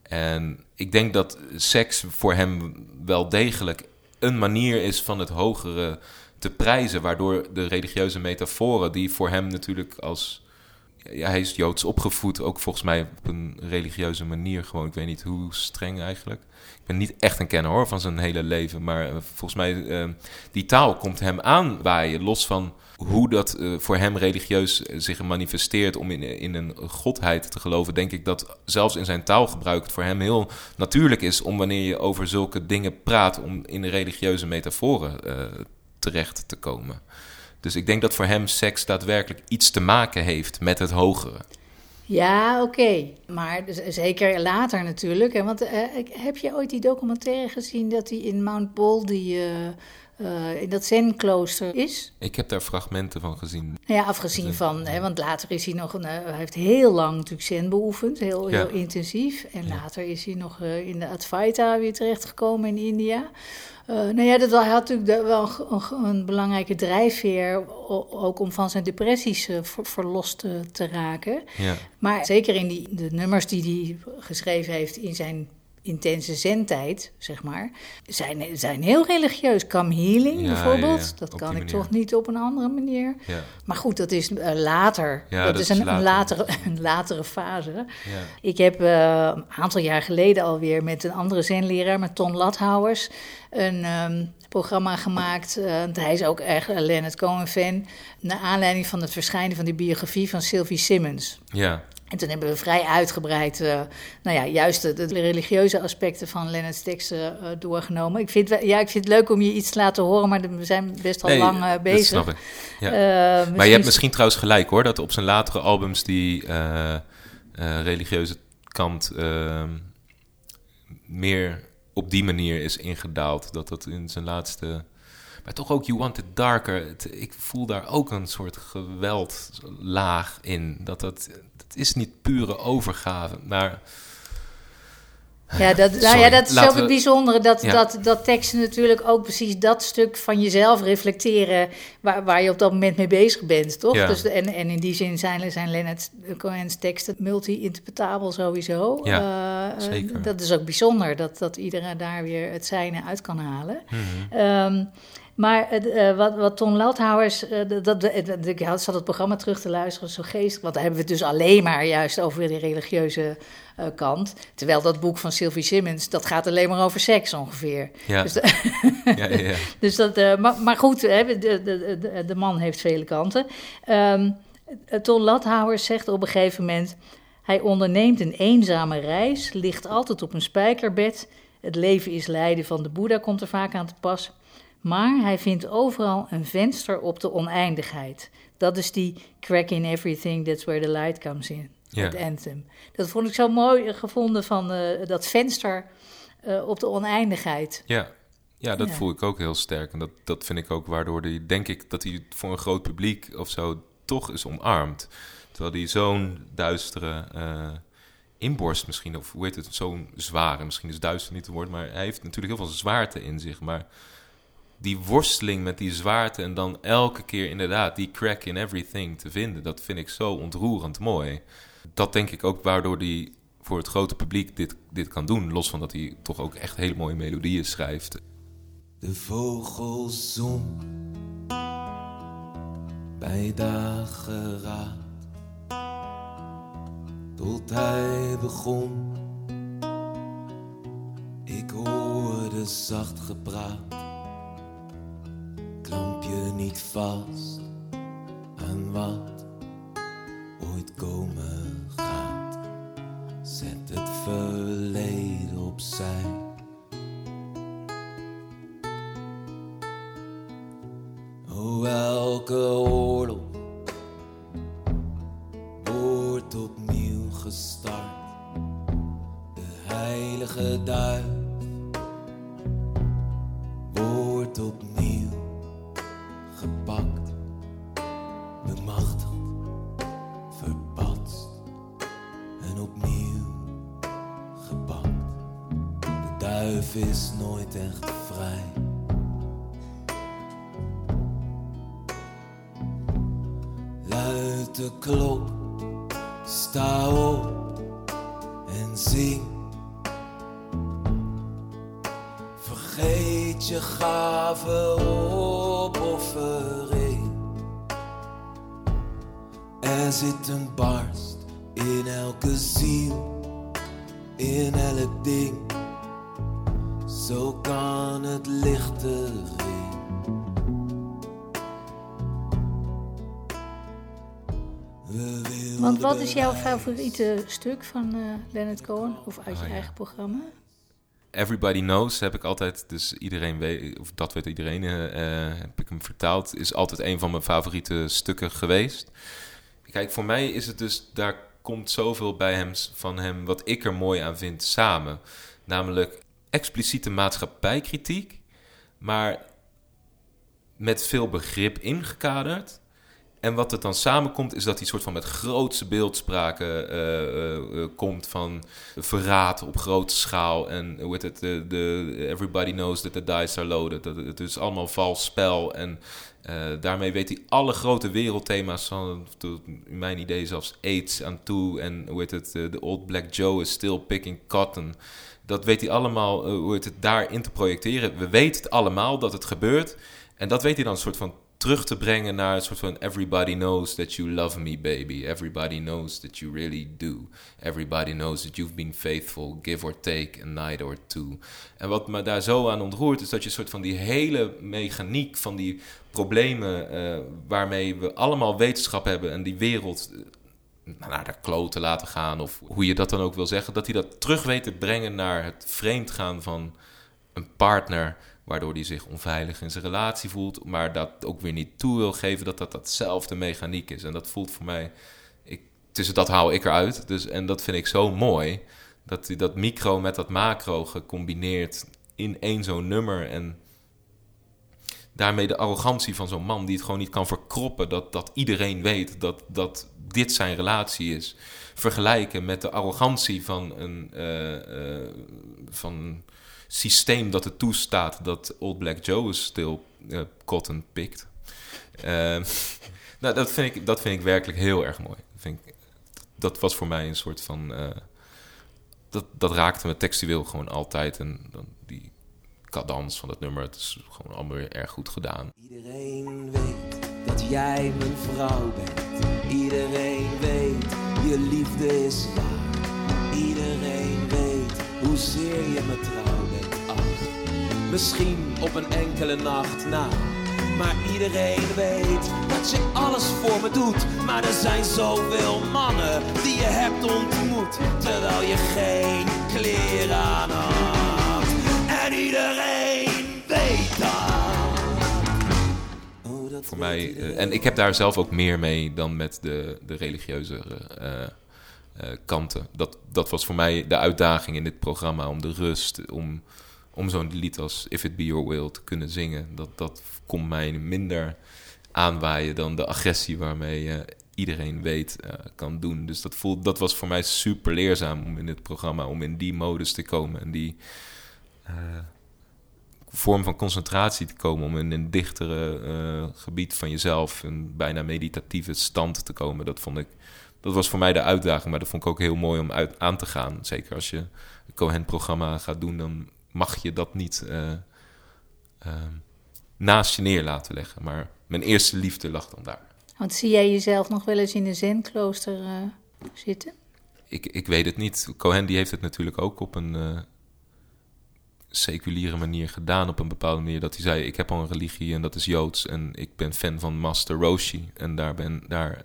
En ik denk dat seks voor hem wel degelijk een manier is van het hogere te prijzen, waardoor de religieuze metaforen, die voor hem natuurlijk als. Ja, hij is joods opgevoed, ook volgens mij op een religieuze manier gewoon. Ik weet niet hoe streng eigenlijk. Ik ben niet echt een kenner hoor van zijn hele leven, maar eh, volgens mij eh, die taal komt hem aanwaaien, los van hoe dat eh, voor hem religieus eh, zich manifesteert om in, in een godheid te geloven, denk ik dat zelfs in zijn taalgebruik het voor hem heel natuurlijk is om wanneer je over zulke dingen praat, om in religieuze metaforen eh, terecht te komen. Dus ik denk dat voor hem seks daadwerkelijk iets te maken heeft met het hogere. Ja, oké. Maar zeker later natuurlijk. Want ik- heb je ooit die documentaire gezien dat hij in Mount Baldy, eh, in dat zen-klooster is? Ik heb daar fragmenten van gezien. Ja, afgezien van, hè, want later is hij nog, een, eh, hij heeft heel lang natuurlijk zen beoefend, heel, Ja. heel intensief. En later is hij nog eh, in de Advaita weer terechtgekomen in India. Nou ja, dat hij had natuurlijk wel een, een belangrijke drijfveer, ook om van zijn depressies ver- verlost te, te raken. Ja, Maar zeker in die, de nummers die hij geschreven heeft in zijn intense zendtijd, zeg maar, zijn, zijn heel religieus. Come Healing Ja, bijvoorbeeld, ja, ja. dat Op kan ik manier. toch niet op een andere manier. Maar goed, dat is eh, later. Ja, dat, dat is is een, een later. latere, een latere fase. Ik heb eh, een aantal jaar geleden alweer met een andere zenleraar, met Ton Lathouwers, een ehm, programma gemaakt. Want hij is ook erg een Leonard Cohen-fan. Naar aanleiding van het verschijnen van die biografie van Sylvie Simmons. ja. En toen hebben we vrij uitgebreid, uh, nou ja, juist de, de, religieuze aspecten van Leonard's teksten uh, doorgenomen. Ik vind, ja, ik vind het leuk om je iets te laten horen, maar we zijn best al lang uh, bezig. Dat snap ik. Ja. maar je hebt misschien trouwens gelijk hoor, dat op zijn latere albums die religieuze kant ehm, meer op die manier is ingedaald. Dat dat in zijn laatste maar toch ook You Want It Darker. ik voel daar ook een soort geweldlaag in. Dat, dat is niet pure overgave, maar... Ja, dat, nou ja, dat is ook het bijzondere. Dat, dat, dat teksten natuurlijk ook precies dat stuk van jezelf reflecteren. waar, waar je op dat moment mee bezig bent, toch? Ja. Dus, en, en in die zin zijn, zijn Leonard Cohen's teksten multi-interpretabel sowieso. Ja, uh, zeker. Dat is ook bijzonder dat, dat iedereen daar weer het zijne uit kan halen. Mhm. Um, maar uh, wat, wat Ton Lathouwers, uh, dat, dat, ik zat het programma terug te luisteren, zo geestig. Want daar hebben we het dus alleen maar juist over de religieuze uh, kant. Terwijl dat boek van Sylvie Simmons, dat gaat alleen maar over seks ongeveer. Ja. Dus, ja, ja, dus dat, maar, maar, goed, hè, de, de, de, de, man heeft vele kanten. Um, Ton Lathouwers zegt op een gegeven moment... Hij onderneemt een eenzame reis, ligt altijd op een spijkerbed. Het leven is lijden van de Boeddha komt er vaak aan te pas... Maar hij vindt overal een venster op de oneindigheid. Dat is die crack in everything, that's where the light comes in. Ja. Het anthem. Dat vond ik zo mooi gevonden van uh, dat venster uh, op de oneindigheid. Ja, ja dat Ja. voel ik ook heel sterk. En dat, dat vind ik ook waardoor hij, denk ik, dat hij voor een groot publiek of zo toch is omarmd. Terwijl hij zo'n duistere eh, inborst misschien, of hoe heet het, zo'n zware, misschien is duister niet het woord, maar hij heeft natuurlijk heel veel zwaarte in zich. Maar die worsteling met die zwaarte en dan elke keer inderdaad die crack in everything te vinden, dat vind ik zo ontroerend mooi. Dat denk ik ook waardoor hij voor het grote publiek dit, dit kan doen, los van dat hij toch ook echt hele mooie melodieën schrijft. De vogels zong bij dageraad tot hij begon. Ik hoorde zacht gepraat, klamp je niet vast aan wat ooit komen gaat. Zet het verleden opzij. Oh, elke oorlog wordt opnieuw gestart. De heilige duif gave opoffering. Er zit een barst in elke ziel, in elk ding. Zo kan het licht erin. Want wat is jouw favoriete stuk van eh Leonard Cohen? Of uit je Oh, ja. eigen programma? Everybody Knows heb ik altijd, dus iedereen weet, of dat weet iedereen, eh, eh, heb ik hem vertaald, is altijd een van mijn favoriete stukken geweest. Kijk, voor mij is het dus, daar komt zoveel bij hem, van hem wat ik er mooi aan vind samen. Namelijk expliciete maatschappijkritiek, maar met veel begrip ingekaderd. En wat er dan samenkomt, is dat hij soort van met grootse beeldspraken eh, eh, eh, komt van verraad op grote schaal. En hoe het, everybody knows that the dice are loaded. Dat het is allemaal vals spel. En daarmee weet hij alle grote wereldthema's van, in mijn idee zelfs AIDS aan toe. En hoe het, de old black Joe is still picking cotton. Dat weet hij allemaal, hoe het, daarin te projecteren. We weten het allemaal dat het gebeurt. En dat weet hij dan een soort van terug te brengen naar een soort van everybody knows that you love me baby. Everybody knows that you really do. Everybody knows that you've been faithful give or take a night or two. En wat me daar zo aan ontroert is dat je soort van die hele mechaniek van die problemen eh, waarmee we allemaal wetenschap hebben en die wereld eh, naar de kloten laten gaan, of hoe je dat dan ook wil zeggen, dat hij dat terug weet te brengen naar het vreemdgaan van een partner, waardoor hij zich onveilig in zijn relatie voelt, maar dat ook weer niet toe wil geven dat dat datzelfde mechaniek is. En dat voelt voor mij, ik, tussen dat haal ik eruit, dus, en dat vind ik zo mooi, dat hij dat micro met dat macro gecombineerd in één zo'n nummer en daarmee de arrogantie van zo'n man die het gewoon niet kan verkroppen dat, dat iedereen weet dat, dat dit zijn relatie is. Vergelijken met de arrogantie van een, uh, uh, van systeem dat het toestaat dat Old Black Joe stil uh, cotton pikt. nou, dat vind, ik, dat vind ik werkelijk heel erg mooi. Dat, vind ik, dat was voor mij een soort van. dat, dat raakte me textueel gewoon altijd. En dan die cadans van het nummer, het is gewoon allemaal weer erg goed gedaan. Iedereen weet dat jij mijn vrouw bent. Iedereen weet, je liefde is waar. Iedereen weet, hoezeer je me trouw bent. Ach, misschien op een enkele nacht na. Maar iedereen weet dat je alles voor me doet. Maar er zijn zoveel mannen die je hebt ontmoet. Terwijl je geen kleren aan had. En iedereen weet dat. Oh, dat voor mij. eh, en ik heb daar zelf ook meer mee dan met de, de religieuze eh, eh, kanten. Dat, dat was voor mij de uitdaging in dit programma om de rust, om, om zo'n lied als If It Be Your Will te kunnen zingen. Dat, dat komt mij minder aanwaaien dan de agressie waarmee je iedereen weet eh, kan doen. Dus dat, voelt, dat was voor mij super leerzaam om in dit programma, om in die modus te komen en die eh, vorm van concentratie te komen, om in een dichtere gebied van jezelf, een bijna meditatieve stand te komen. Dat vond ik, dat was voor mij de uitdaging, maar dat vond ik ook heel mooi om uit, aan te gaan. Zeker als je een Cohen-programma gaat doen, dan mag je dat niet eh, eh, naast je neer laten leggen. Maar mijn eerste liefde lag dan daar. Want zie jij jezelf nog wel eens in een zenklooster eh, zitten? Ik, ik weet het niet. Cohen die heeft het natuurlijk ook op een eh, seculiere manier gedaan. Op een bepaalde manier dat hij zei: Ik heb al een religie en dat is joods. En ik ben fan van Master Roshi. En daar, ben, daar,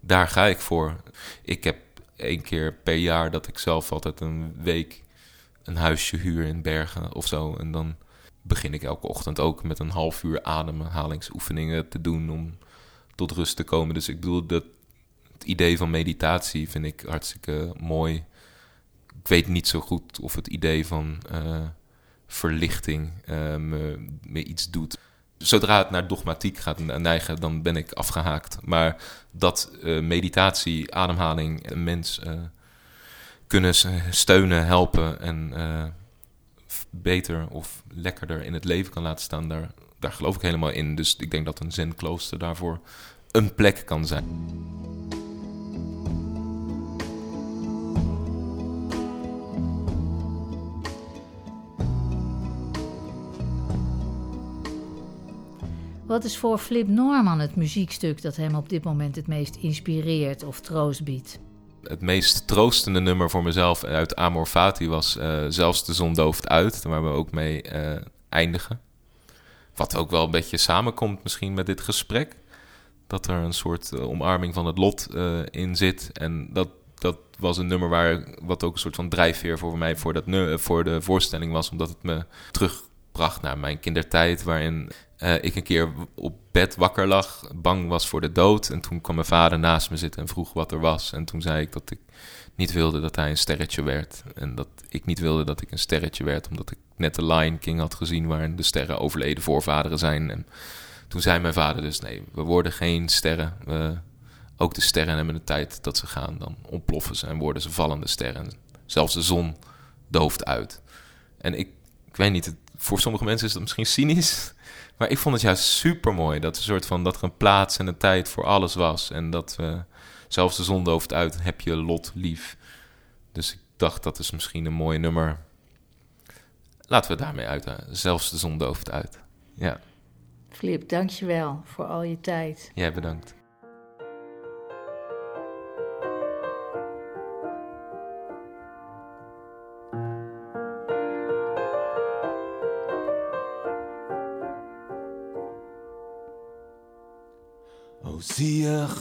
daar ga ik voor. Ik heb één keer per jaar dat ik zelf altijd een week een huisje huur in Bergen of zo. En dan begin ik elke ochtend ook met een half uur ademhalingsoefeningen te doen om tot rust te komen. Dus ik bedoel, dat, het idee van meditatie vind ik hartstikke mooi. Ik weet niet zo goed of het idee van eh, verlichting eh, me, iets doet. Zodra het naar dogmatiek gaat neigen, dan ben ik afgehaakt. Maar dat eh, meditatie, ademhaling, een mens kunnen steunen, helpen en eh, beter of lekkerder in het leven kan laten staan, daar, daar geloof ik helemaal in. Dus ik denk dat een zenklooster daarvoor een plek kan zijn. Wat is voor Flip Norman het muziekstuk dat hem op dit moment het meest inspireert of troost biedt? Het meest troostende nummer voor mezelf uit Amor Fati was eh, Zelfs de zon dooft uit, waar we ook mee eh, eindigen. Wat ook wel een beetje samenkomt misschien met dit gesprek. Dat er een soort eh, omarming van het lot in zit. En dat, dat was een nummer waar, wat ook een soort van drijfveer voor mij voor, dat, voor de voorstelling was. Omdat het me terugbracht naar mijn kindertijd. Waarin eh, ik een keer op bed wakker lag, bang was voor de dood. En toen kwam mijn vader naast me zitten en vroeg wat er was. En toen zei ik dat ik niet wilde dat hij een sterretje werd. En dat ik niet wilde dat ik een sterretje werd, omdat ik net de Lion King had gezien waarin de sterren overleden voorvaderen zijn. En toen zei mijn vader dus: nee, we worden geen sterren. We, ook de sterren hebben een tijd dat ze gaan, dan ontploffen ze en worden ze vallende sterren. Zelfs de zon dooft uit. En ik, ik weet niet, het- voor sommige mensen is dat misschien cynisch. Maar ik vond het juist super mooi dat, een soort van, dat er een plaats en een tijd voor alles was. En dat zelfs de zon dooft uit, heb je lot lief. Dus ik dacht, dat is misschien een mooi nummer. Laten we daarmee uit. Zelfs de zon dooft uit. Ja, Flip, dankjewel voor al je tijd. jij bedankt.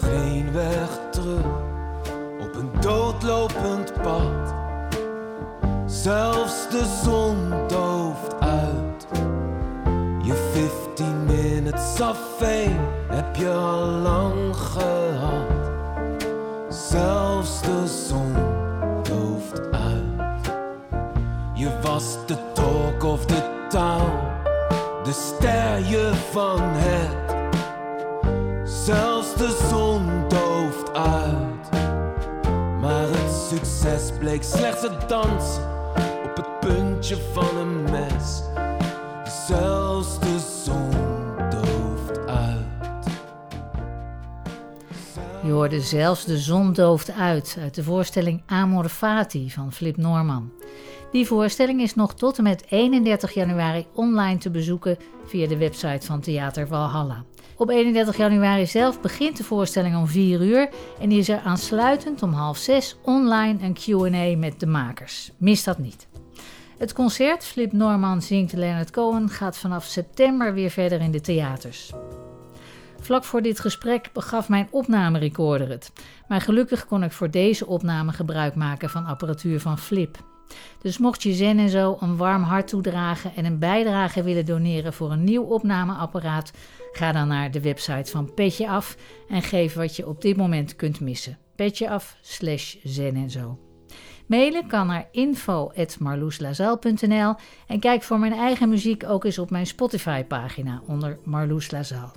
Geen weg terug op een doodlopend pad. Zelfs de zon dooft uit. Je 15 minutes fame heb je al lang gehad. Zelfs de zon dooft uit. Je was de talk of the bleek slechts het dansen op het puntje van een mes. Zelfs de zon dooft uit. Je hoorde zelfs de zon dooft uit uit de voorstelling Amor Fati van Flip Norman. Die voorstelling is nog tot en met 31 januari online te bezoeken via de website van Theater Valhalla. Op 31 januari zelf begint de voorstelling om 4 uur en is er aansluitend om half 6 online een QA met de makers. Mis dat niet. Het concert Flip Norman zingt Leonard Cohen gaat vanaf september weer verder in de theaters. Vlak voor dit gesprek begaf mijn opnamerecorder het. Maar gelukkig kon ik voor deze opname gebruik maken van apparatuur van Flip. Dus mocht je Zen en zo een warm hart toedragen en een bijdrage willen doneren voor een nieuw opnameapparaat, ga dan naar de website van Petje Af en geef wat je op dit moment kunt missen. Petjeaf slash Zen en zo. Mailen kan naar info.marloeslazaal.nl en kijk voor mijn eigen muziek ook eens op mijn Spotify-pagina onder Marloes Lazaal.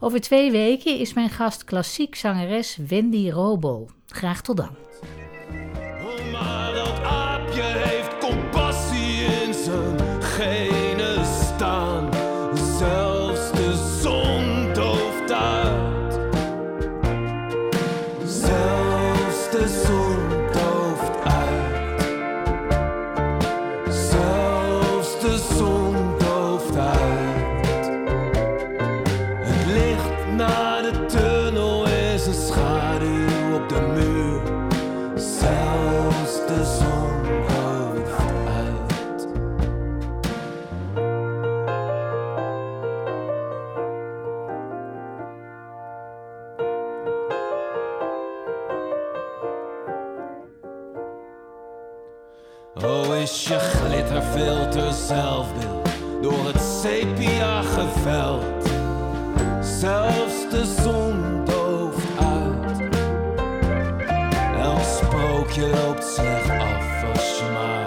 Over twee weken is mijn gast klassiek zangeres Wendy Robol. Graag tot dan. Maar dat aapje heeft compassie in zijn staan. Glitterfilter zelfbeeld door het sepia geveld? Zelfs de zon dooft uit. Elk sprookje loopt slecht af als je maar